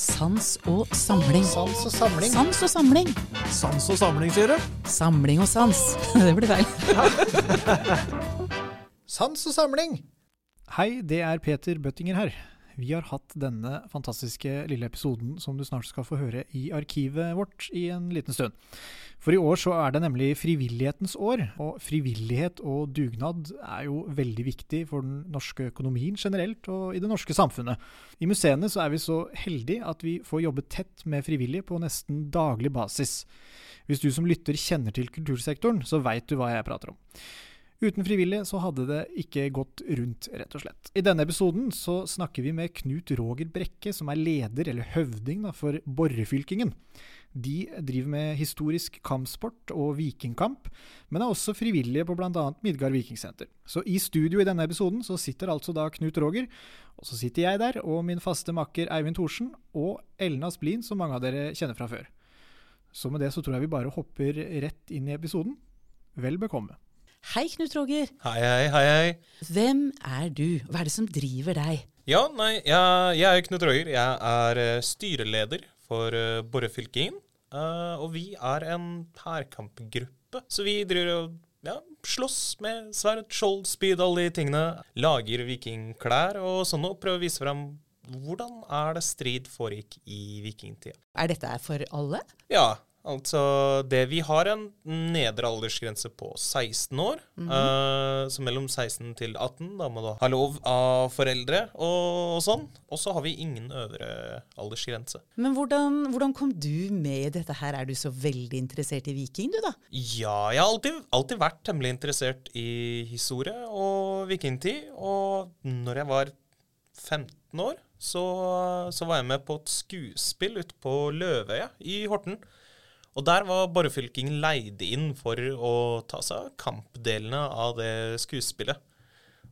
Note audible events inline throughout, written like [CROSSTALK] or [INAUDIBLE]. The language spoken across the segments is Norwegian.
Sans og samling. Sans og samling. Sans og samling. Sans og samling, sier du? Samling og sans. [LAUGHS] Det blir feil. [LAUGHS] Sans og samling. Hei, det er Peter Bøttinger her. Vi har hatt denne fantastiske lille episoden som du snart skal få høre i arkivet vårt i en liten stund. For i år så er det nemlig frivillighetens år, og frivillighet og dugnad er jo veldig viktig for den norske økonomien generelt og i det norske samfunnet. I museene så er vi så heldige at vi får jobbe tett med frivillige på nesten daglig basis. Hvis du som lytter kjenner til kultursektoren, så veit du hva jeg prater om. Uten frivillige så hadde det ikke gått rundt, rett og slett. I denne episoden så snakker vi med Knut Roger Brekke, som er leder, eller høvding, da, for Borrefylkingen. De driver med historisk kampsport og vikingkamp, men er også frivillige på bl.a. Midgard vikingsenter. Så i studio i denne episoden så sitter altså da Knut Roger, og så sitter jeg der, og min faste makker Eivind Thorsen, og Elna Splin, som mange av dere kjenner fra før. Så med det så tror jeg vi bare hopper rett inn i episoden. Vel bekomme. Hei, Knut Roger. Hei, hei, hei, hei. Hvem er du? Hva er det som driver deg? Ja, nei, jeg, jeg er Knut Roger. Jeg er eh, styreleder for uh, og vi er en hærkampgruppe, så vi driver og ja, slåss med sverd, skjold, spyd, alle de tingene. Lager vikingklær og sånn, og prøver å vise frem hvordan er det strid foregikk i vikingtida. Er dette for alle? Ja, Altså, det Vi har en nedre aldersgrense på 16 år. Mm -hmm. uh, så mellom 16 til 18. Da må du ha lov av foreldre og, og sånn. Og så har vi ingen øvre aldersgrense. Men hvordan, hvordan, kom du med i dette her? Er du så veldig interessert i viking, du da? Ja, jeg har alltid, alltid vært temmelig interessert i historie og vikingtid. Og når jeg var 15 år, så, så var jeg med på et skuespill ute på Løvøya i Horten. Og der var Borrefylking leid inn for å ta seg av kampdelene av det skuespillet.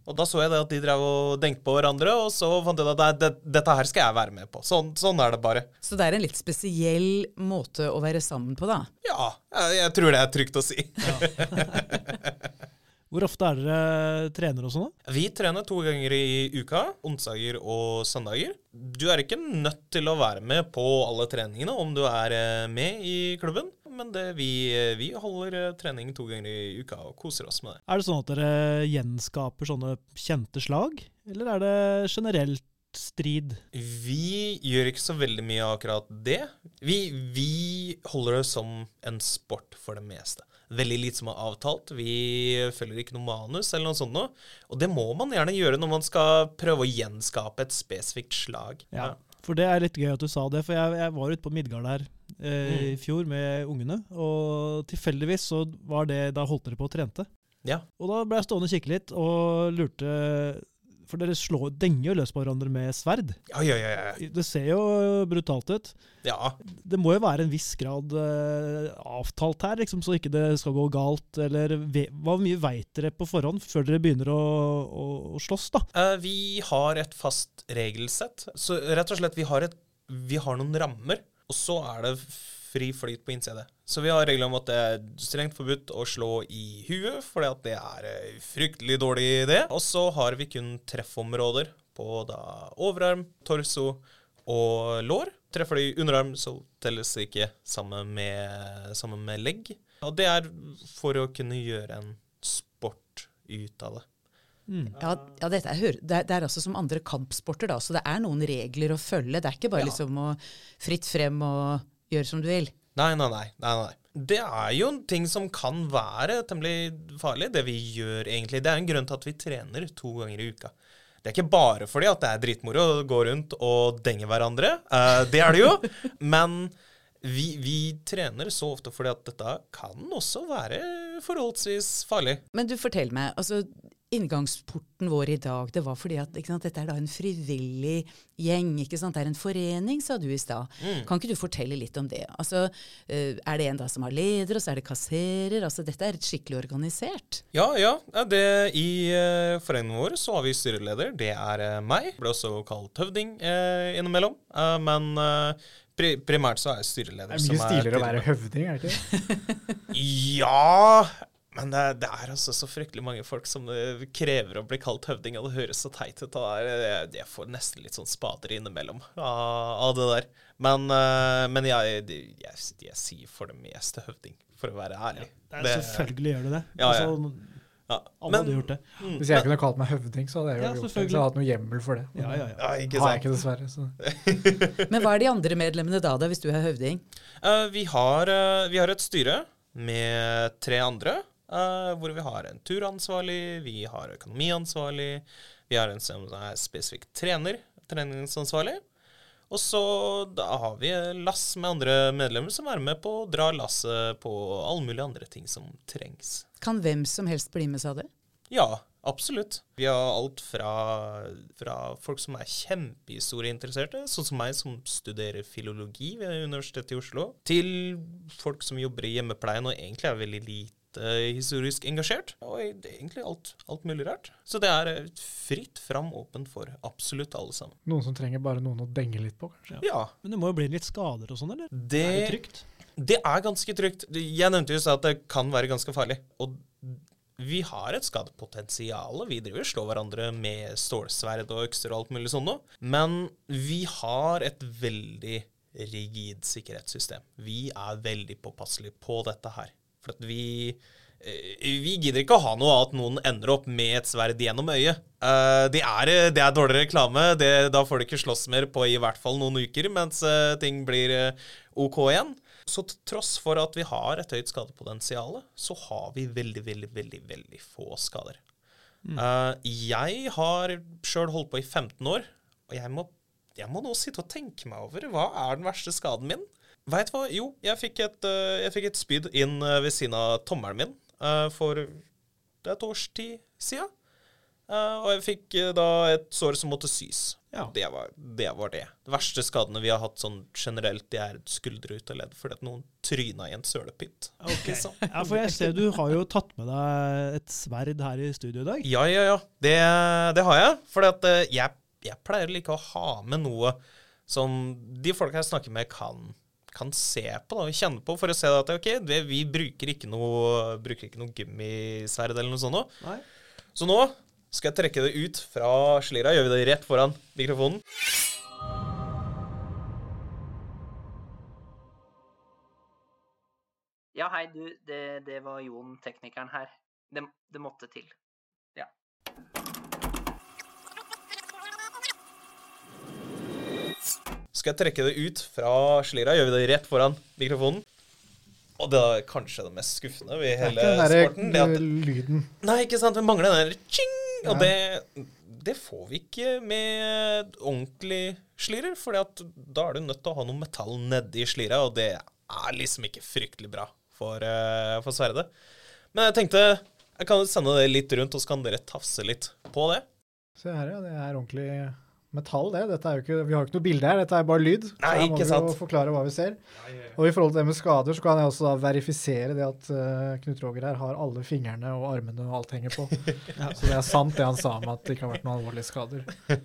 Og da så jeg det at de drev og tenkte på hverandre, og så fant jeg ut at det, dette her skal jeg være med på. Sånn, sånn, er det bare. Så det er en litt spesiell måte å være sammen på, da? Ja, jeg, jeg tror det er trygt å si. Ja. [LAUGHS] [LAUGHS] Hvor ofte er dere trener og sånn? Vi trener to ganger i uka. Onsdager og søndager. Du er ikke nødt til å være med på alle treningene om du er eh, med i klubben. Men det, vi, vi, holder eh, trening to ganger i uka og koser oss med det. Er det sånn at dere gjenskaper sånne kjente slag, eller er det generelt strid? Vi gjør ikke så veldig mye av akkurat det. Vi, vi holder det som en sport for det meste veldig lite som er avtalt. Vi følger ikke noe manus eller noe sånt noe. Og det må man gjerne gjøre når man skal prøve å gjenskape et spesifikt slag. Ja, for det er litt gøy at du sa det, for jeg, jeg var ute på Midgard der eh, mm. i fjor med ungene, og tilfeldigvis så var det Da holdt dere på og trente. Ja. Og da ble jeg stående og kikke litt og lurte for dere slår, denger jo løs på hverandre med sverd. Ja, ja, ja, ja. Det ser jo brutalt ut. Ja. Det må jo være en viss grad uh, avtalt her, liksom, så ikke det skal gå galt. Eller hva mye veit dere på forhånd før dere begynner å, å, å slåss, da? Uh, vi har et fast regelsett. Så rett og slett, vi har, et, vi har noen rammer. Og så er det fri flyt på innside. Så vi har regler om at det er strengt forbudt å slå i huet, for det er en fryktelig dårlig idé. Og så har vi kun treffområder på da overarm, torso og lår. Treffer de underarm, så telles det ikke sammen med, sammen med legg. Og det er for å kunne gjøre en sport ut av det. Mm. Ja, ja det, er, det, er, altså som andre kampsporter, da, så det er noen regler å følge. Det er ikke bare ja. liksom å fritt frem og gjør som du vil. Nei, nei, nei, nei, nei. Det er jo en ting som kan være temmelig farlig, det vi gjør egentlig. Det er en grunn til at vi trener to ganger i uka. Det er ikke bare fordi at det er dritmoro å gå rundt og denge hverandre. Uh, det er det jo. [LAUGHS] Men vi, vi, trener så ofte fordi at dette kan også være forholdsvis farlig. Men du, fortell meg. altså inngangsporten vår i dag, det var fordi at sant, dette er da en frivillig gjeng. ikke sant? Det er en forening, sa du i stad. Mm. Kan ikke du fortelle litt om det? Altså, eh, Er det en da som har leder, og så er det kasserer? altså Dette er skikkelig organisert? Ja, ja. Det, I uh, foreningen vår så har vi styreleder. Det er uh, meg. Ble også kalt høvding uh, innimellom. Uh, men pri primært så er jeg styreleder. Det er mye stiligere å være høvding, er det ikke? [LAUGHS] ja Men det, er- det er altså så fryktelig mange folk som eh, krever å bli kalt høvding, og det høres så teit ut. det er- Jeg, får nesten litt sånn spader innimellom av, av det der. Men, eh, men jeg, jeg, jeg, sier for det meste høvding, for å være ærlig. Det er, selvfølgelig gjør du det. Ja, ja. Altså, Ja, alle men- hadde gjort det. Mm, Hvis jeg kunne kalt meg høvding, så hadde jeg jo Ja, gjort det. Så jeg hadde hatt noe hjemmel for det. Ja, ja, ja. Ja, ikke har jeg ikke, dessverre. Så. [LAUGHS] Men hva er de andre medlemmene da, da hvis du er høvding? Uh, vi, har, uh, vi har et styre med tre andre, eh, hvor vi har en turansvarlig, vi har økonomiansvarlig, vi har en som er spesifikk trener, treningsansvarlig. Og så da har vi lass med andre medlemmer som er med på å dra lasset på alle mulige andre ting som trengs. Kan hvem som helst bli med, sa du? Ja, absolutt. Vi har alt fra, fra folk som er kjempehistorieinteresserte, sånn som meg som studerer filologi ved Universitetet i Oslo, til folk som jobber i hjemmepleien og egentlig er veldig lite historisk engasjert. Og det egentlig alt, alt mulig rart. Så det er eh, fritt fram åpent for absolutt alle sammen. Noen som trenger bare noen å denge litt på, kanskje. Ja, Men det må jo bli litt skader og sånn, eller? det, Er det trygt? det er ganske trygt. Jeg nevnte jo at det kan være ganske farlig. Og vi har et skadepotensial. Vi driver og slår hverandre med stålsverd og økser og alt mulig sånn noe. Men vi har et veldig rigid sikkerhetssystem. Vi er veldig påpasselige på dette her. For at vi eh, vi gidder ikke å ha noe av at noen ender opp med et sverd gjennom øyet. Eh, det, er, det er dårlig reklame. Det, da får de ikke slåss mer på i hvert fall noen uker, mens eh, ting blir eh, OK igjen. Så til tross for at vi har et høyt skadepotensial, så har vi veldig, veldig, veldig, veldig få skader. Eh, jeg har sjøl holdt på i 15 år, og jeg må, jeg må nå sitte og tenke meg over hva er den verste skaden min. Veit hva? Jo, jeg fikk et, eh, jeg fikk et spyd inn eh, ved siden av tommelen min eh, for det et års tid. Eh, og jeg fikk da et sår som måtte sys. Ja. Det, var, det var det. De verste skadene vi har hatt sånn generelt, det er skuldre ut av ledd fordi at noen tryna i en sølepytt. Okay. [LAUGHS] Liksom. Ja, for jeg ser du har jo tatt med deg et sverd her i studio i dag. Ja, ja, ja. Det, det har jeg. For jeg, jeg pleier ikke å ha med noe som de folka jeg snakker med, kan, kan se på da, og kjenne på, for å se at ok, det, vi bruker ikke noe, bruker ikke noe gummisverd eller noe sånt. Nei. Så nå skal jeg trekke det ut fra slira. Gjør vi det rett foran mikrofonen? Ja, hei, du. Det, det var Jon, teknikeren her. Det, det måtte til. Skal jeg trekke det ut fra slira? Gjør vi det rett foran mikrofonen? Og det er kanskje det mest skuffende ved Det er hele ikke den der, sporten. Det at lyden. Nei, ikke sant? Vi mangler den der tjing! Og Ja. det, det får vi ikke med ordentlig slirer, for da er du nødt til å ha noe metall nedi slira, og det er liksom ikke fryktelig bra for, uh, for sverdet. Men jeg tenkte jeg kan sende det litt rundt, og så kan dere tafse litt på det. Se her, ja. Det er ordentlig metall, det. Dette er jo ikke, vi har jo ikke noe bilde her, dette er bare lyd. Så Nei, her må vi sant. jo forklare hva vi ser. Og i forhold til det med skader, så kan jeg også da verifisere det at uh, Knut Roger her har alle fingrene og armene og alt henger på. [LAUGHS] Så det er sant det han sa om at det ikke har vært noen alvorlige skader.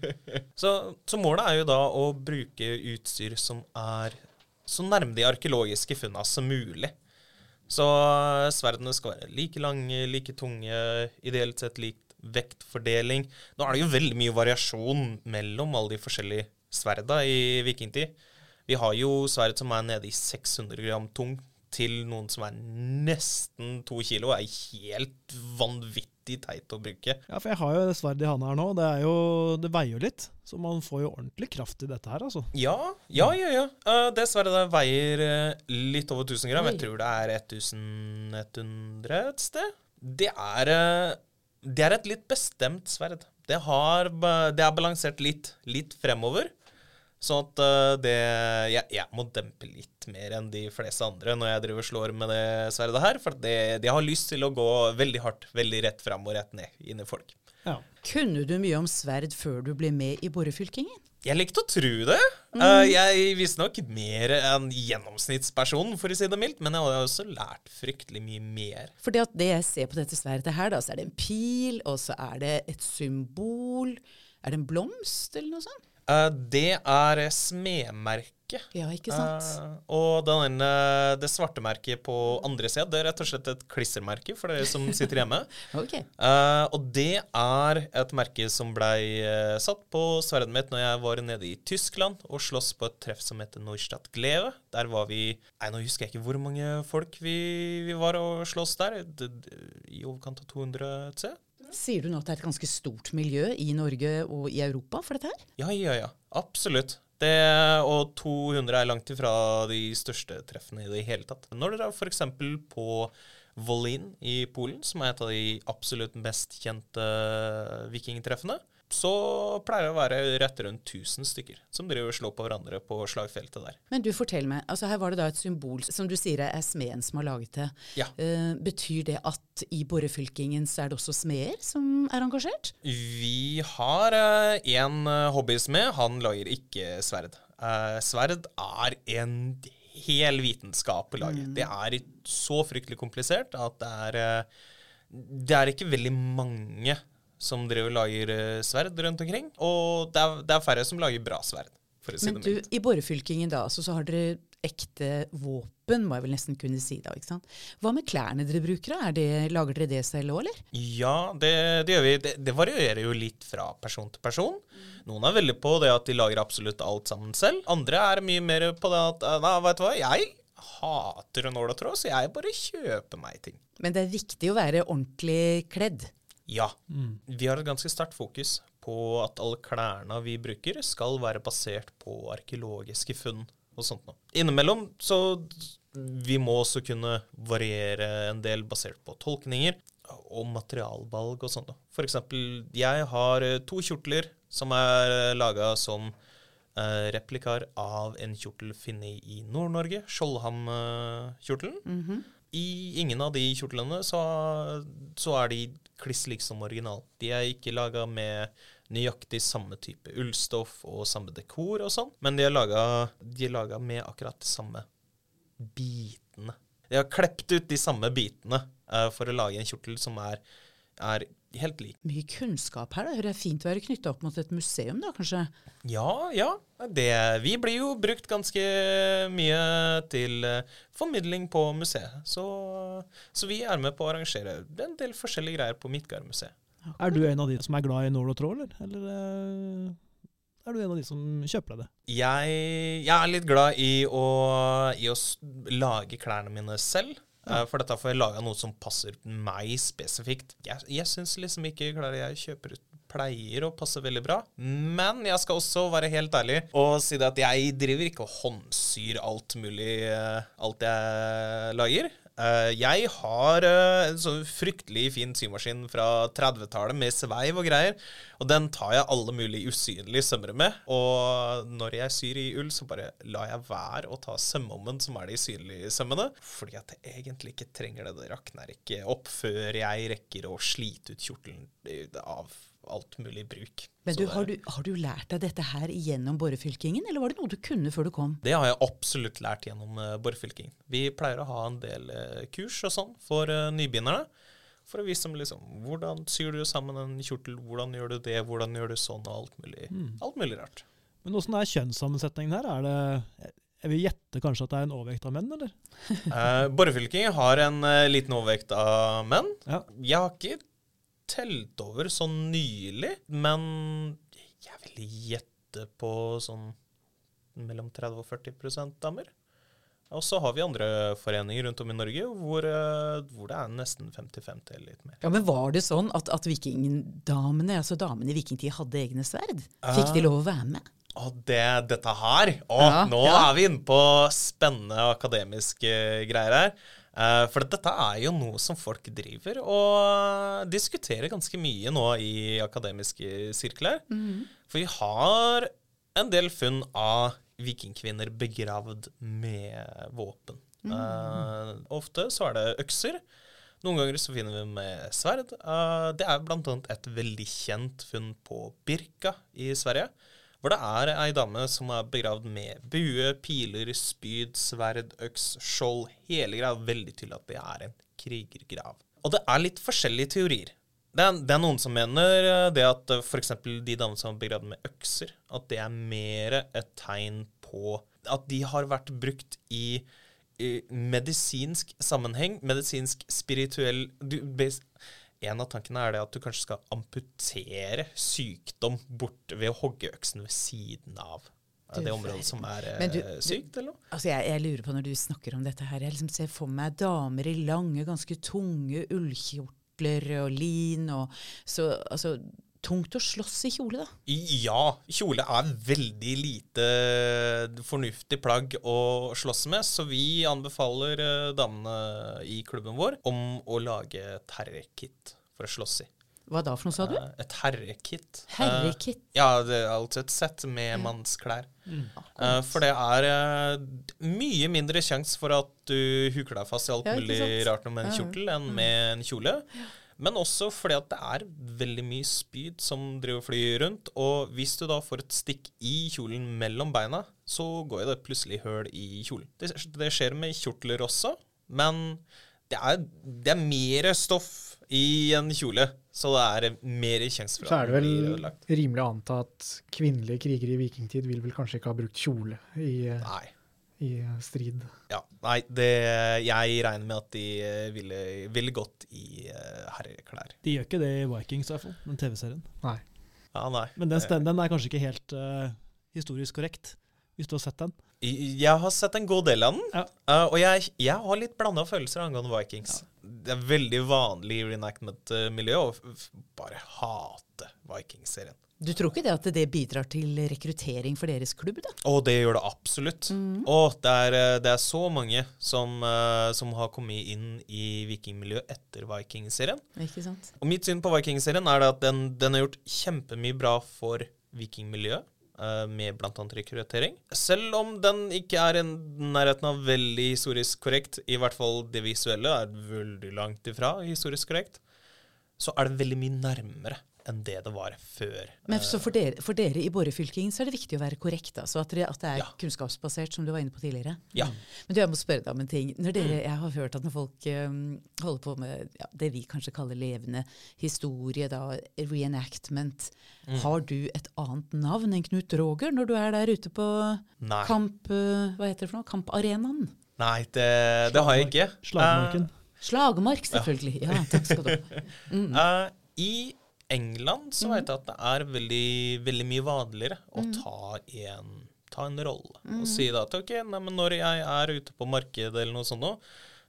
[LAUGHS] Så, så målet er jo da å bruke utstyr som er så nærme de arkeologiske funna som mulig. Så eh, sverdene skal være like lange, like tunge, ideelt sett lik vektfordeling. Nå er det jo veldig mye variasjon mellom alle de forskjellige sverda i vikingtid. Vi har jo sverd som er nede i 600 gram tung, til noen som er nesten to kilo. er helt vanvittig teit å bruke. Ja, for jeg har jo det sverdet i handa her nå. Det, er jo, det veier jo litt, så man får jo ordentlig kraft i dette her, altså. Ja, ja, ja. ja. Eh, det sverdet der veier eh, litt over 1000 gram. Oi. Jeg tror det er 1100 et sted. Det er, eh, det er et litt bestemt sverd. Det, har, det er balansert litt, litt fremover. Sånn at eh, det jeg, jeg må dempe litt mer enn de fleste andre når jeg driver slår med det sverdet her. For det, de har lyst til å gå veldig hardt, veldig rett fram og rett ned inn i folk. Ja. Kunne du mye om sverd før du ble med i borefylkingen? Jeg likte å tro det. Eh, jeg visste nok mer enn gjennomsnittspersonen, for å si det mildt, men jeg har også lært fryktelig mye mer. For det, at det jeg ser på dette sverdet her, da, så er det en pil, og så er det et symbol. Er det en blomst, eller noe sånt? Uh, det er smedmerket merke. Ja, ikke sant? Uh, og den, det svarte merket på andre sida, det er rett og slett et klissermerke for dere som sitter hjemme. [LAUGHS] Ok. Uh, og det er et merke som blei eh, satt på sverdet mitt når jeg var nede i Tyskland og sloss på et treff som heter Neustadt Gleve. Der var vi Nei, nå husker jeg ikke hvor mange folk vi, vi var og sloss der. I overkant av 200 et sted. Sier du nå at det er et ganske stort miljø i Norge og i Europa for dette her? Ja, ja, ja. Absolutt. Det, og 200 er langt ifra de største treffene i det hele tatt. Når dere er f.eks. på Volin i Polen, som er et av de absolutt mest kjente vikingtreffene, så pleier det å være rett rundt 1000 stykker som driver og slår på hverandre på slagfeltet der. Men du, fortell meg. altså Her var det da et symbol som du sier er smeden som har laget det. Ja. Uh, betyr det at i Borrefylkingen så er det også smeder som er engasjert? Vi har én hobbysmed. Han lager ikke sverd. Uh, sverd er en hel vitenskap å lage. Det er så fryktelig komplisert at det er eh, Det er ikke veldig mange som driver og lager eh, sverd rundt omkring. Og det er, det er færre som lager bra sverd, for å si Men det du, mildt. i Borrefylkingen da, altså, så har dere ekte våpen, må jeg vel nesten kunne si da. ikke sant? Hva med klærne dere bruker? Er det, lager dere det selv òg, eller? Ja, det, det gjør vi. Det, det varierer jo litt fra person til person. Noen er veldig på det at de lager absolutt alt sammen selv. Andre er mye mer på det at Nei, vet du hva, jeg hater nål og tråd, så jeg bare kjøper meg ting. Men det er viktig å være ordentlig kledd. Ja. Vi har et ganske sterkt fokus på at alle klærne vi bruker, skal være basert på arkeologiske funn og sånt noe. Innimellom så vi må også kunne variere en del basert på tolkninger og materialvalg og sånt. da. For eksempel, jeg har eh, to kjortler som er laga som eh, replikaer av en kjortel funnet i Nord-Norge, Skjoldham-kjortelen. I ingen av de kjortlene så, så er de kliss lik som original. De er ikke laga med nøyaktig samme type ullstoff og samme dekor og sånn, men de er laga, med akkurat de samme bitene. De har klept ut de samme bitene uh, for å lage en kjortel som er, er helt lik. Mye kunnskap her. da. Det er fint å være knytta opp mot et museum, da, kanskje? Ja, ja. Det, vi blir jo brukt ganske mye til eh, formidling på museet. Så, så vi er med på å arrangere en del forskjellige greier på Midtgardmuseet. Er du en av de som er glad i nål og tråd, eller? Eller eh, er du en av de som kjøper deg det? Jeg, jeg er litt glad i å, i å lage klærne mine selv. Eh, For dette får jeg laga noe som passer meg spesifikt. Jeg, jeg syns liksom ikke klarer jeg kjøper ut pleier å passe veldig bra. Men jeg skal også være helt ærlig og si det at jeg driver ikke og håndsyr alt mulig, eh, alt jeg lager. Eh, jeg har eh, en sånn fryktelig fin symaskin fra 30-tallet med sveiv og greier. Og den tar jeg alle mulige usynlige sømmere med. Og når jeg syr i ull, så bare lar jeg være å ta sømmommen, som er de synlige sømmene. Fordi at jeg egentlig ikke trenger det. Det rakner ikke opp før jeg rekker å slite ut kjortelen eh, av alt mulig bruk. Men du, har, du, har du lært deg dette her gjennom Borrefylkingen, eller var det noe du kunne før du kom? Det har jeg absolutt lært gjennom uh, borefylkingen. Vi pleier å ha en del uh, kurs og sånn for uh, nybegynnerne. For å vise dem liksom hvordan syr du sammen en kjortel, hvordan gjør du det, hvordan gjør du sånn, og alt mulig, alt mulig rart. Men åssen er kjønnssammensetningen her? Er det Jeg vil gjette kanskje at det er en overvekt av menn, eller? [LAUGHS] Uh, Borrefylking har en eh, liten overvekt av menn. Ja. Jeg har ikke telt over sånn nylig, men jeg vil gjette på sånn mellom 30 og 40% damer. Og så har vi andre foreninger rundt om i Norge hvor, eh, hvor det er nesten 50-50 eller litt mer. Ja, men Var det sånn at, at vikingdamene, altså damene i vikingtid, hadde egne sverd? Fikk de lov å være med? Og det, dette her Å, Ja, nå ja. er vi inne på spennende akademiske greier her. Eh, for dette er jo noe som folk driver og diskuterer ganske mye nå i akademiske sirkler. For vi har en del funn av vikingkvinner begravd med våpen. Eh, ofte så er det økser. Noen ganger så finner vi med sverd. Uh, det er annet et veldig kjent funn på Birka i Sverige. Hvor det er ei dame som er begravd med bue, piler, spyd, sverd, øks, skjold. Hele greia. Veldig tydelig at det er en krigergrav. Og det er litt forskjellige teorier. Det er, det er noen som mener eh, det at f.eks. de damene som er begravd med økser, at det er mer et tegn på at de har vært brukt i medisinsk sammenheng, medisinsk spirituell du, bes- En av tankene er det at du kanskje skal amputere sykdom bort ved å hogge øksen ved siden av det området som er du- eh, sykt, eller noe. Altså jeg, jeg lurer på når du snakker om dette her, jeg liksom ser for meg damer i lange, ganske tunge ullkjortler og lin og så altså tungt å slåss i kjole, da. Ja, kjole er veldig lite fornuftig plagg å slåss med, så vi anbefaler eh, damene i klubben vår om å lage et herrekit for å slåss i. Hva da for noe, sa du? Eh, Et herrekit. Eh, Herrekit. Ja, det er altså et sett med mannsklær. Eh, for det er mye mindre sjanse for at du huker deg fast i alt Ja, mulig rart med en Ja, ja. kjortel enn med en kjole. Men også fordi at det er veldig mye spyd som driver flyr rundt. Og hvis du da får et stikk i kjolen mellom beina, så går det plutselig høl i kjolen. Det, det skjer med kjortler også, men det er, det er mer stoff i en kjole, så det er mer sjanse for Så er det vel rimelig å anta at kvinnelige krigere i vikingtid vil vel kanskje ikke ha brukt kjole i, Nei. I strid. Ja, nei, det, jeg regner med at de eh, ville, ville gått i eh, herreklær. De gjør ikke det i Vikings, i hvert fall, den TV-serien. Nei. Ja, nei. Men den, sten- den er kanskje ikke helt uh, historisk korrekt, hvis du har sett den. Eh, Jeg har sett en god del av den, Ja. uh, og jeg, jeg har litt blanda følelser angående Vikings. Det er veldig vanlig i reenactment-miljø å bare hate Vikings-serien. Du tror ikke det at det bidrar til rekruttering for deres klubb, da? Å, det gjør det absolutt. Og det er, eh, det er så mange som, eh, som har kommet inn i vikingmiljøet etter Vikings-serien. Ikke sant? Og mitt syn på Vikings-serien er det at den, den har gjort kjempemye bra for vikingmiljøet. eh, Med bl.a. rekruttering. Selv om den ikke er i nærheten av veldig historisk korrekt, i hvert fall det visuelle er veldig langt ifra historisk korrekt, så er det veldig mye nærmere enn det det var før. Men så for dere, for dere i Borrefylkingen så er det viktig å være korrekt, altså, at, det, at det er Ja. kunnskapsbasert, som du var inne på tidligere. Ja. Men du, jeg må spørre deg om en ting. Når dere, jeg har hørt at når folk um, holder på med ja, det vi kanskje kaller levende historie, da, reenactment, Mm. har du et annet navn enn Knut Roger når du er der ute på Nei. kamp... uh, hva heter det for noe? Kamparenaen? Nei, det, det har jeg ikke. Slagmarken. Slagmark, selvfølgelig. Ja, takk skal du ha. [LAUGHS] Mm. Uh, I England så vet jeg at det er veldig, veldig mye vanligere å ta en, ta en rolle. Og si da at ok, nei, men når jeg er ute på markedet eller noe sånt nå,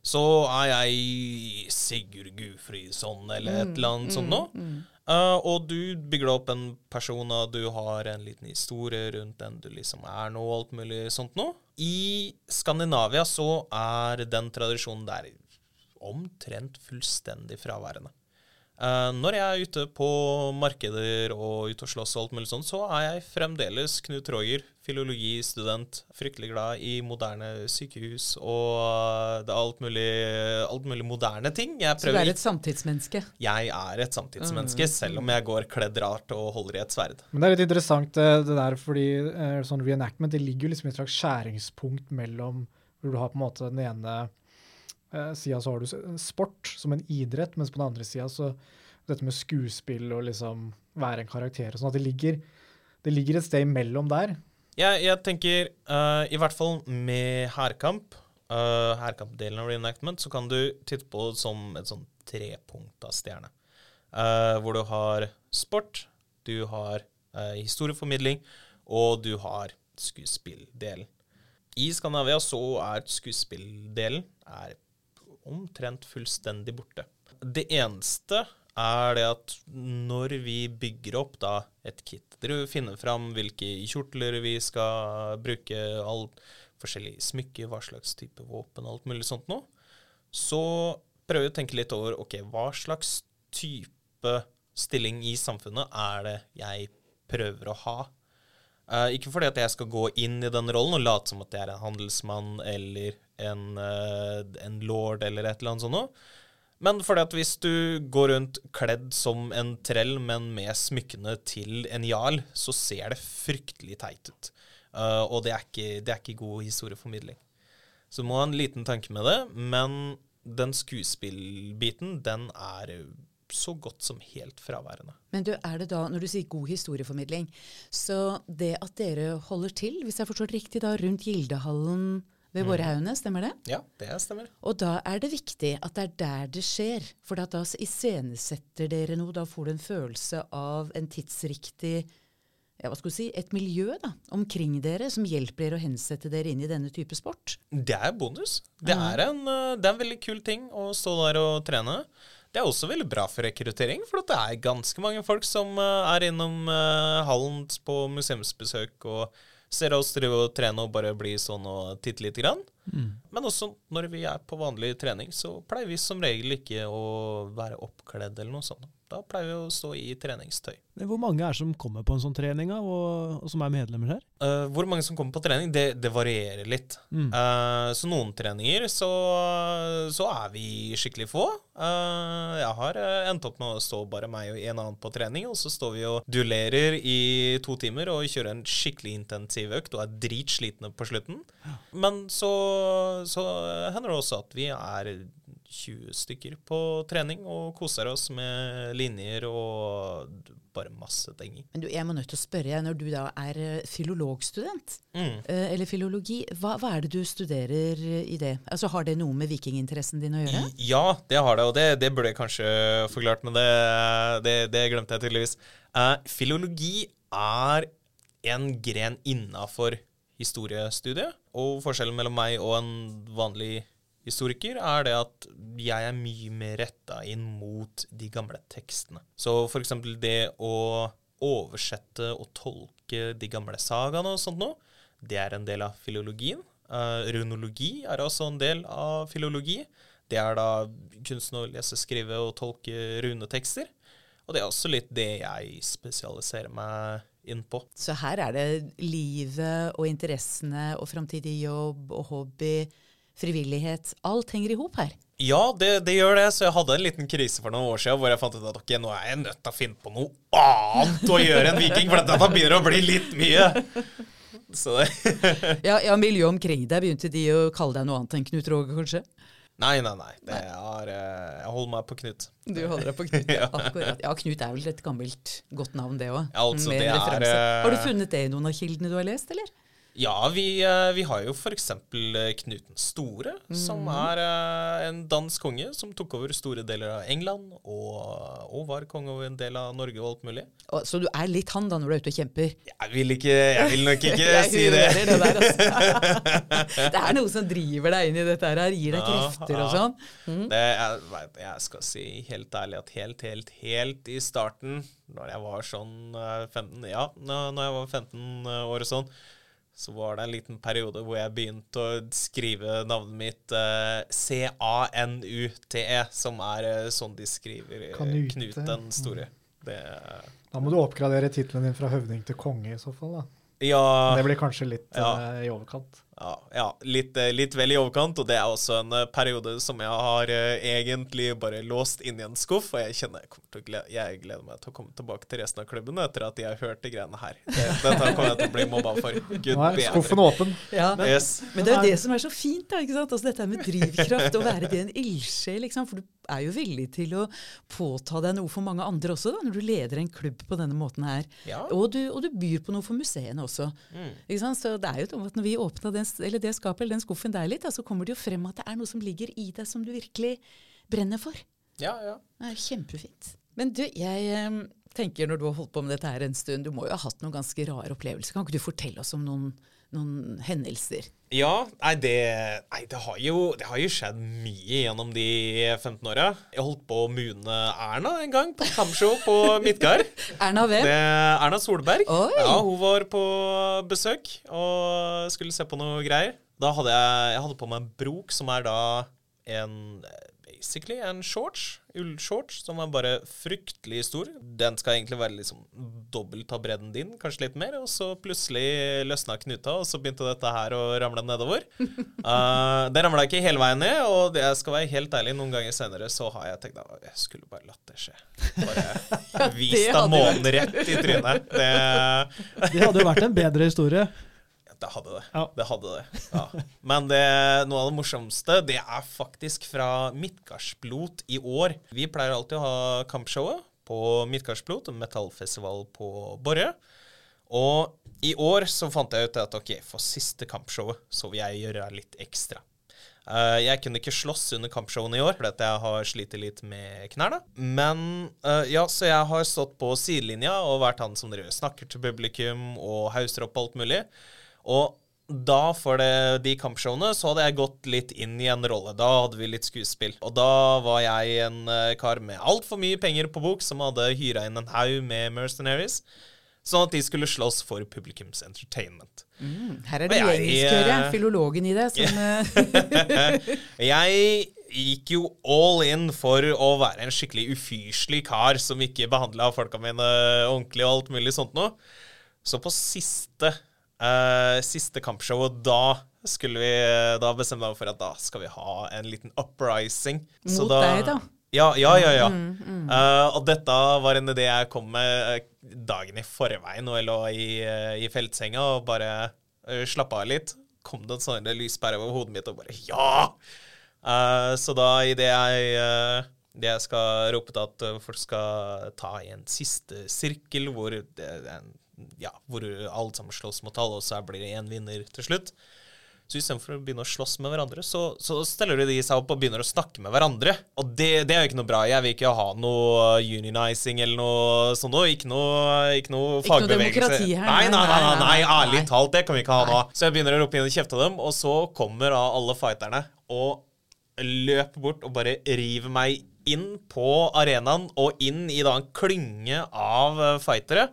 så er jeg Sigurd Gufridsson eller et eller annet sånt noe. Uh, og du bygger opp en person, og du har en liten historie rundt den du liksom er nå, og alt mulig sånt noe. I Skandinavia så er den tradisjonen der omtrent fullstendig fraværende. Eh, når jeg er ute på markeder og ute og slåss og alt mulig sånn, så er jeg fremdeles Knut Roger, filologistudent, fryktelig glad i moderne sykehus og eh, det er alt mulig, alt mulig moderne ting. Jeg Så du er et samtidsmenneske? jeg er et samtidsmenneske, selv om jeg går kledd rart og holder i et sverd. Men det er litt interessant eh, det der, fordi sånn reenactment det ligger jo liksom i et slags skjæringspunkt mellom hvor du har på en måte den ene sida så har du sport som en idrett, mens på den andre sida så dette med skuespill og liksom være en karakter og sånn, at det ligger, det ligger et sted imellom der. Jeg, jeg tenker, uh, i hvert fall med hærkamp, uh, hærkampdelen av reenactment, så kan du titte på det som et sånn trepunkta stjerne. Uh, hvor du har sport, du har uh, historieformidling, og du har skuespilldelen. I Skandinavia så er skuespilldelen er omtrent fullstendig borte. Det eneste er det at når vi bygger opp da et kit, dere finner fram hvilke kjortler vi skal bruke, alt forskjellige smykker, hva slags type våpen, alt mulig sånt noe, så prøver vi å tenke litt over ok, hva slags type stilling i samfunnet er det jeg prøver å ha. Eh, ikke fordi at jeg skal gå inn i den rollen og late som at jeg er en handelsmann eller en, uh, en lord eller et eller annet sånt noe. Men fordi at hvis du går rundt kledd som en trell, men med smykkene til en jarl, så ser det fryktelig teit ut. Uh, og det er, ikke, det er ikke god historieformidling. Så du må ha en liten tanke med det, men den skuespillbiten, den er så godt som helt fraværende. Men du, er det da, når du sier god historieformidling, så det at dere holder til, hvis jeg forstår det riktig, da rundt Gildehallen ved Vårhaugene, stemmer det? Ja, det stemmer. Og da er det viktig at det er der det skjer. For da iscenesetter dere noe. Da får du en følelse av en tidsriktig ja, hva skal du si, et miljø da, omkring dere som hjelper dere å hensette dere inn i denne type sport. Det er bonus. Det er, en, eh, det er en veldig kul ting å stå der og trene. Det er også veldig bra for rekruttering, for det er ganske mange folk som eh, er innom eh, hallen på museumsbesøk og ser oss drive og trene og bare bli sånn og titte lite grann. Men også når vi er på vanlig trening, så pleier vi som regel ikke å være oppkledd eller noe sånt. Da pleier vi å stå i treningstøy. Hvor mange er som kommer på en sånn trening, og, og som er medlemmer her? Uh, hvor mange som kommer på trening, det, det varierer litt. Mm. Uh, så noen treninger så, så er vi skikkelig få. Uh, jeg har endt opp med å stå bare meg og en annen på trening, og så står vi og duellerer i to timer og kjører en skikkelig intensiv økt og er dritslitne på slutten. Men så, så hender det også at vi er 20 stykker på trening og koser oss med linjer og bare masse ting. Men du, jeg må nødt til å spørre deg, når du da er eh, filologstudent, Mm. eh, eller filologi, hva, hva er det du studerer i det? Altså Har det noe med vikinginteressen din å gjøre? Ja, det har det, og det, det burde jeg kanskje forklart, men det, det, det glemte jeg tydeligvis. Uh, filologi er en gren innafor historiestudiet, og forskjellen mellom meg og en vanlig historiker er det at jeg er mye mer retta inn mot de gamle tekstene. Så for eksempel det å oversette og tolke de gamle sagaene og sånt noe, det er en del av filologien. Uh, runologi er også en del av filologi. Det er da kunsten å lese, skrive og tolke runetekster. Og det er også litt det jeg spesialiserer meg inn på. Så her er det livet og interessene og framtidig jobb og hobby, frivillighet. Alt henger i hop her. Ja, det, det gjør det. Så jeg hadde en liten krise for noen år siden hvor jeg fant ut at ok, nå er jeg nødt til å finne på noe annet å gjøre enn viking, for dette begynner å bli litt mye. Ja, ja miljøet omkring deg begynte de å kalle deg noe annet enn Knut Roger, kanskje? Nei, nei, nei. Det er, eh, jeg holder meg på Knut. Du holder deg på Knut. Ja. [LAUGHS] Akkurat. Ja, Knut er vel et gammelt, godt navn, det òg. Ja, altså, det eh, Har du funnet det i noen av kildene du har lest, eller? Ja, vi, eh, vi har jo f.eks. Knut den store, som er eh, en dansk konge som tok over store deler av England, og, og var konge over en del av Norge og alt mulig. Og, så du er litt han da når du er ute og kjemper? Jeg vil, ikke, jeg vil nok ikke [LAUGHS] si det. det der, altså. [LAUGHS] det er noe som driver deg inn i dette her, gir deg Ja, krefter og sånn. Mm. det jeg, jeg skal si helt ærlig at helt, helt, helt i starten, når jeg var sånn eh, 15 Ja, når jeg var 15 år og sånn, så var det en liten periode hvor jeg begynte å skrive navnet mitt eh, C-A-N-U-T-E, som er eh, sånn de skriver eh, Kanute. Knut den store. Det, Da må du oppgradere tittelen din fra høvding til konge i så fall. da. ja, Det blir kanskje litt Ja. eh, i overkant. Ja, ja litt, eh, litt vel i overkant, og det er også en eh, periode som jeg har eh, egentlig bare låst inn i en skuff, og jeg kjenner jeg, til å glede, jeg gleder meg til å komme tilbake til resten av klubben etter at jeg har hørt de greiene her. Det, dette kommer jeg til å bli mobba for. [LAUGHS] Gud Nei, bedre. skuffen åpen. Ja. Yes. Men det er jo det som er så fint, da, ikke sant? Altså, dette med drivkraft, å være det en ildsjel. Liksom. For du er jo villig til å påta deg noe for mange andre også, da, når du leder en klubb på denne måten her. Ja. Og, du, og du byr på noe for museene også. Mm. Ikke sant? Så det er jo sånn at Når vi åpna den, eller det skapet eller den skuffen der litt, da, så kommer det jo frem at det er noe som ligger i deg som du virkelig brenner for. Ja, ja. Det er kjempefint. Men du, jeg tenker når du har holdt på med dette her en stund, du må jo ha hatt noen ganske rare opplevelser. Kan ikke du fortelle oss om noen, noen hendelser? Ja, nei, det, nei det, har jo, det har jo skjedd mye gjennom de 15 åra. Jeg holdt på å mune Erna en gang på kamshow på Midtgard. [LAUGHS] Erna hvem? Det er Erna Solberg. Oi. Ja, Hun var på besøk og skulle se på noe greier. Da hadde jeg, jeg hadde på meg en brok som er da en basically en shorts, ullshorts, som er bare fryktelig stor. Den skal egentlig være liksom dobbelt av bredden din, kanskje litt mer. Og så plutselig løsna knuta, og så begynte dette her å ramle nedover. Uh, [LAUGHS] det ramla ikke hele veien ned, og det jeg skal være helt ærlig, noen ganger senere så har jeg tenkt at jeg skulle bare latt det skje. Bare [LAUGHS] vist deg månen rett i trynet. [LAUGHS] Det, Det hadde jo vært en bedre historie. Det hadde det. Ja. Det hadde det. Ja. Men det, noe av det morsomste, det er faktisk fra Midtgardsblot i år. Vi pleier alltid å ha kampshowet på Midtgardsblot, en metallfestival på Borre. Og i år så fant jeg ut at ok, for siste kampshowet så vil jeg gjøre litt ekstra. Uh, jeg kunne ikke slåss under kampshowene i år, fordi jeg har slitt litt med knærne. Men uh, ja, så jeg har stått på sidelinja og vært han som driver snakker til publikum og hauser opp alt mulig. Og da, for det, de kampshowene, så hadde jeg gått litt inn i en rolle. Da hadde vi litt skuespill. Og da var jeg en eh, kar med altfor mye penger på bok, som hadde hyra inn en haug med mercenaries. Sånn at de skulle slåss for publikums entertainment. Her er det hører jeg. Filologen i det. Som, [LAUGHS] eh, [LAUGHS] Jeg gikk jo all in for å være en skikkelig ufyselig kar som ikke behandla folka mine ordentlig og alt mulig sånt noe. Så på siste, eh, siste kampshow, og da skulle vi Da bestemte jeg meg for at da skal vi ha en liten uprising. Så Mot deg, da. Ja, ja, ja. ja. Eh, og dette var en idé jeg kom med eh, dagen i forveien og jeg lå i, eh, i feltsenga og bare uh, slappa av litt. Kom det en sånn lyspære over hodet mitt og bare Ja! Uh, så da idet jeg uh, det jeg skal rope til at eh, folk skal ta i en siste sirkel hvor, det, er en, ja, hvor alle sammen slåss mot alle, og så blir det én vinner til slutt. Så istedenfor å begynne å slåss med hverandre, så, så steller de seg opp og begynner å snakke med hverandre. Og det, det er jo ikke noe bra. Jeg vil ikke ha noe unionizing eller noe sånt noe. Ikke noe, ikke noe Ikke noe demokrati her, Nei, nei, nei, nei, nei, ærlig talt, det kan vi ikke ha nå. Så jeg begynner å rope inn og kjefte dem, og så kommer da alle fighterne og løper bort og bare river meg inn på arenaen og inn i da en klynge av fightere.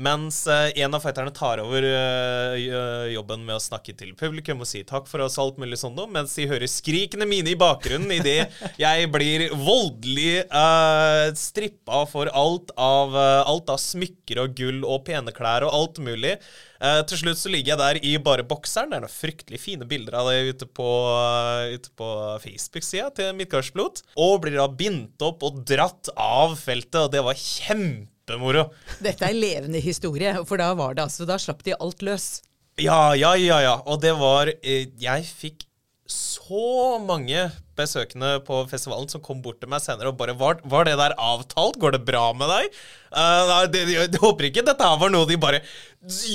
Mens eh, en av fighterne tar over eh, jobben med å snakke til publikum og si takk for oss, alt mulig sånn noe, mens de hører skrikene mine i bakgrunnen idet [LAUGHS] jeg blir voldelig uh, strippa for alt av, uh, alt av smykker og gull og pene klær og alt mulig. Uh, til slutt så ligger jeg der i bare bokseren. Det er noen fryktelig fine bilder av det ute på, uh, på Facebook-sida til Midtgardsblot. Og blir da bindt opp og dratt av feltet, og det var kjempemoro. dette er levende historie, for da var det altså Da slapp de alt løs. Ja, ja, ja, ja. Og det var eh, Jeg fikk så mange besøkende på festivalen som kom bort til meg senere og bare Var, var det der avtalt? Går det bra med deg? Det, jeg, jeg håper ikke dette her var noe de bare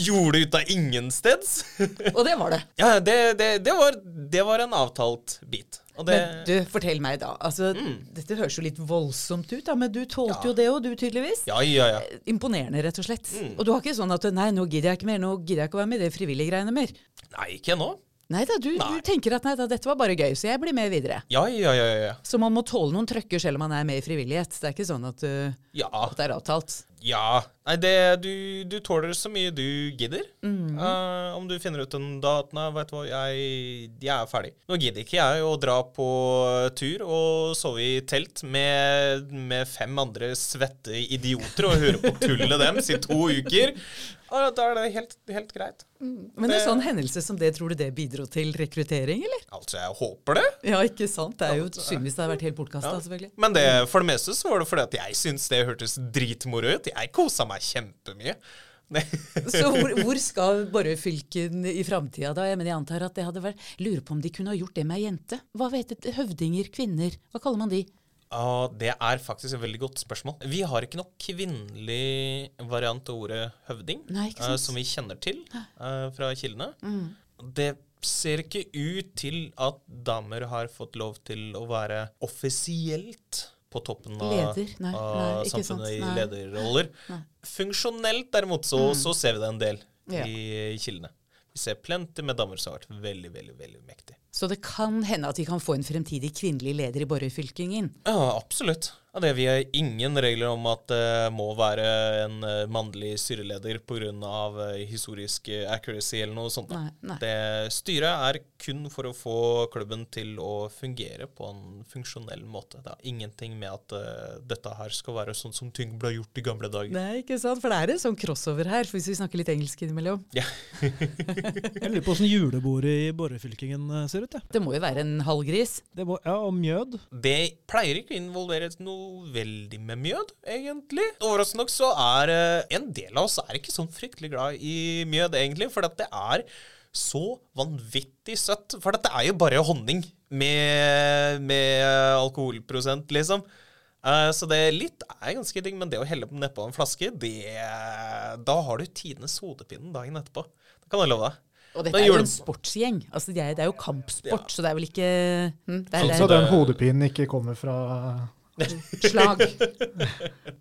gjorde ut av ingensteds. Og det var det. [LAUGHS] ja, det, det, det, var, det var en avtalt bit. Det Men du, fortell meg da. Altså, Dette høres jo litt voldsomt ut, da, men du tålte jo det òg, du tydeligvis. Ja, ja, ja. Imponerende, rett og slett. Og du har ikke sånn at nei, nå gidder jeg ikke mer, nå gidder jeg ikke å være med i det frivillige greiene mer. Nei, ikke nå. Nei da, du, Nei. du tenker at nei da, dette var bare gøy, så jeg blir med videre. Ja, ja, ja, ja. Så man må tåle noen trøkker selv om man er med i frivillighet. Det er ikke sånn at, uh, Ja. at det er avtalt. Ja. Nei, det, du, du tåler så mye du gidder. Mhm. Uh, om du finner ut en daten nei, vet du hva, jeg, jeg er ferdig. Nå gidder ikke jeg å dra på tur og sove i telt med, med fem andre svette idioter og høre på tullet deres i to uker. Ja, da er det helt, helt greit. Men det, en sånn hendelse som det, tror du det bidro til rekruttering, eller? Altså, jeg håper det. Ja, ikke sant? Det er jo synd hvis det har vært helt bortkasta, selvfølgelig. Men det, for det meste så var det fordi at jeg syntes det hørtes dritmoro ut. Jeg kosa meg kjempemye. Det- [LAUGHS] Så hvor, hvor skal Borre-fylken i framtida, da? Jeg, mener, jeg antar at det hadde vært Lurer på om de kunne ha gjort det med ei jente. Hva vet du? Høvdinger? Kvinner? Hva kaller man de? Ja, det er faktisk et veldig godt spørsmål. Vi har ikke noe kvinnelig variant av ordet høvding Nei? Mm. som vi kjenner til uh, fra kildene. Det ser ikke ut til at damer har fått lov til å være offisielt på toppen av, Leder? Nei, av nei, samfunnet i lederroller. Funksjonelt derimot så, så ser vi det en del Ja. i kildene. Vi ser plenty med damer som har vært veldig, veldig, veldig mektige. Så det kan hende at vi kan få en fremtidig kvinnelig leder i Borre-fylkingen. Ja, absolutt. Ja, det Vi har ingen regler om at det må være en eh, mannlig styreleder pga. Uh, historisk eh, accuracy eller noe sånt. Nei, nei. Det Styret er kun for å få klubben til å fungere på en funksjonell måte. Det har ingenting med at uh, dette her skal være sånn som ting ble gjort i gamle dager. Nei, ikke sant? For det er en sånn crossover her, hvis vi snakker litt engelsk innimellom. [LAUGHS] Jeg lurer på åssen julebordet i Borrefylkingen eh, ser ut. Ja. Det må jo være en halvgris. Det må, ja, og mjød. Det pleier ikke å involvere noe veldig med mjød, egentlig. Overraskende nok så er eh, en del av oss er ikke sånn fryktelig glad i mjød, egentlig, for det er så vanvittig søtt. For det er jo bare honning med, med alkoholprosent, liksom. Eh, så det litt er ganske digg, men det å helle nedpå en flaske, det Da har du tidenes hodepine dagen etterpå. Det kan jeg love deg. Og dette er jo en sportsgjeng. Altså, det, er, det er jo kampsport, så det er vel ikke hm, det er, Så at så den hodepinen ikke kommer fra slag.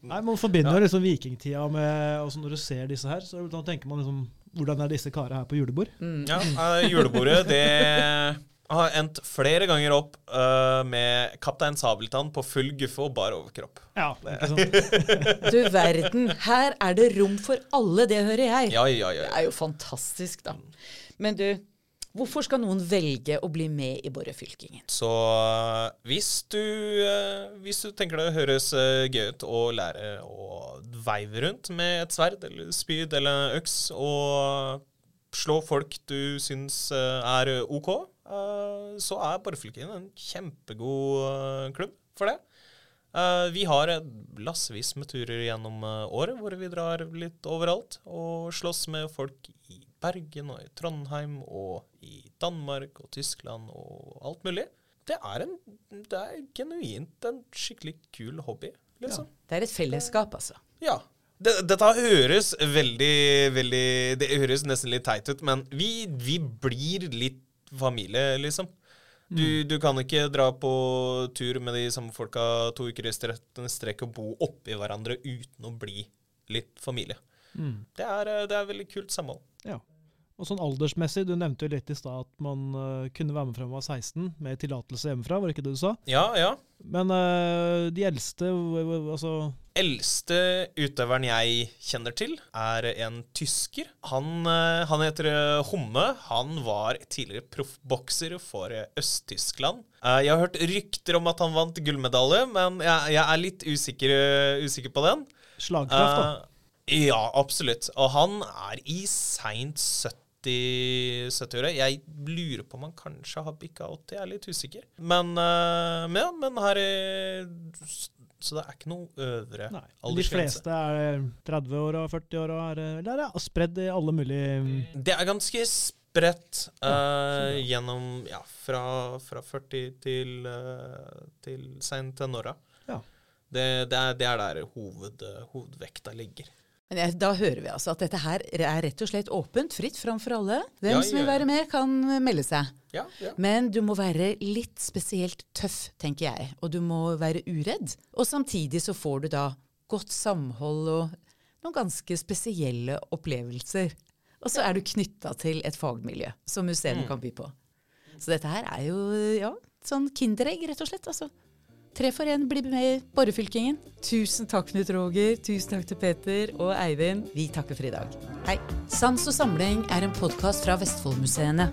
Nei, Man forbinder jo liksom vikingtida med altså Når du ser disse her, så da tenker man liksom Hvordan er disse karene her på julebord? Mm. Ja, uh, Julebordet, det har endt flere ganger opp uh, med Kaptein Sabeltann på full guffe og bar overkropp. Ja, ikke sant? [LAUGHS] Du verden, her er det rom for alle, det hører jeg. Ja, ja, Det ja. er jo fantastisk, da. Men du, hvorfor skal noen velge å bli med i Borrefylkingen? Så eh, hvis du, eh, hvis du tenker det høres eh, gøy ut å lære å veive rundt med et sverd eller spyd eller øks og slå folk du syns er OK, så er Borrefylkingen en kjempegod klubb for det. Eh, vi har lassevis med turer gjennom eh, året hvor vi drar litt overalt og slåss med folk i Bergen og i Trondheim og i Danmark og Tyskland og alt mulig. Det er, en, det er genuint en skikkelig kul hobby, liksom. Det er et fellesskap, altså. Ja. Det, dette høres veldig, veldig Det høres nesten litt teit ut, men vi, vi blir litt familie, liksom. Du, du kan ikke dra på tur med de samme folka to uker i strekk og bo oppi hverandre uten å bli litt familie. Mm. Det er, eh, det er veldig kult samhold. Ja. Og sånn aldersmessig, du nevnte jo litt i stad at man uh, kunne være med fra man var 16 med tillatelse hjemmefra, var det ikke det du sa? Ja, ja. Men uh, de eldste, altså Eldste utøveren jeg kjenner til, er en tysker. Han, eh, han heter eh, Homme. Han var tidligere proffbokser for eh, Øst-Tyskland. Jeg har hørt rykter om at han vant gullmedalje, men jeg, jeg er litt usikker, usikker på den. slagkraft, da. Ja, absolutt. Og han er i seint 70 70-åra. Jeg lurer på om han kanskje har bikka 80, jeg er litt usikker. Men, men men her er Så det er ikke noe øvre Nei. De fleste er 30 år og 40-åra, eller er spredd i alle mulige Det er ganske spredt eh, gjennom ja, fra, fra 40 til, uh, til seint tenåra. Ja. Det, det, er, det er der hoved, hovedvekta ligger. Men jeg, da hører vi altså at dette her er rett og slett åpent, fritt fram for alle. Hvem Ja, som vil være med, kan melde seg. Ja, ja. Men du må være litt spesielt tøff, tenker jeg. Og du må være uredd. Og samtidig så får du da godt samhold og noen ganske spesielle opplevelser. Og så er du knytta til et fagmiljø som museene kan by på. Så dette her er jo ja, sånn kinderegg, rett og slett. altså. Tre for én blir med i Borrefylkingen. Tusen takk, Knut Roger. Tusen takk til Peter og Eivind. Vi takker for i dag. Hei. Sans og samling er en podkast fra Vestfoldmuseene.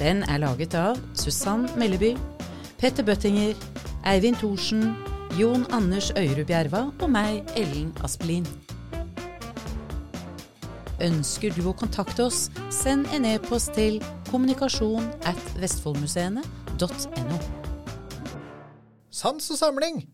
Den er laget av Susann Melleby, Petter Bøttinger, Eivind Thorsen, Jon Anders Øyrud Bjerva og meg, Ellen Aspelin. Ønsker du å kontakte oss, send en e-post til kommunikasjon at vestfoldmuseene.no. Sans og samling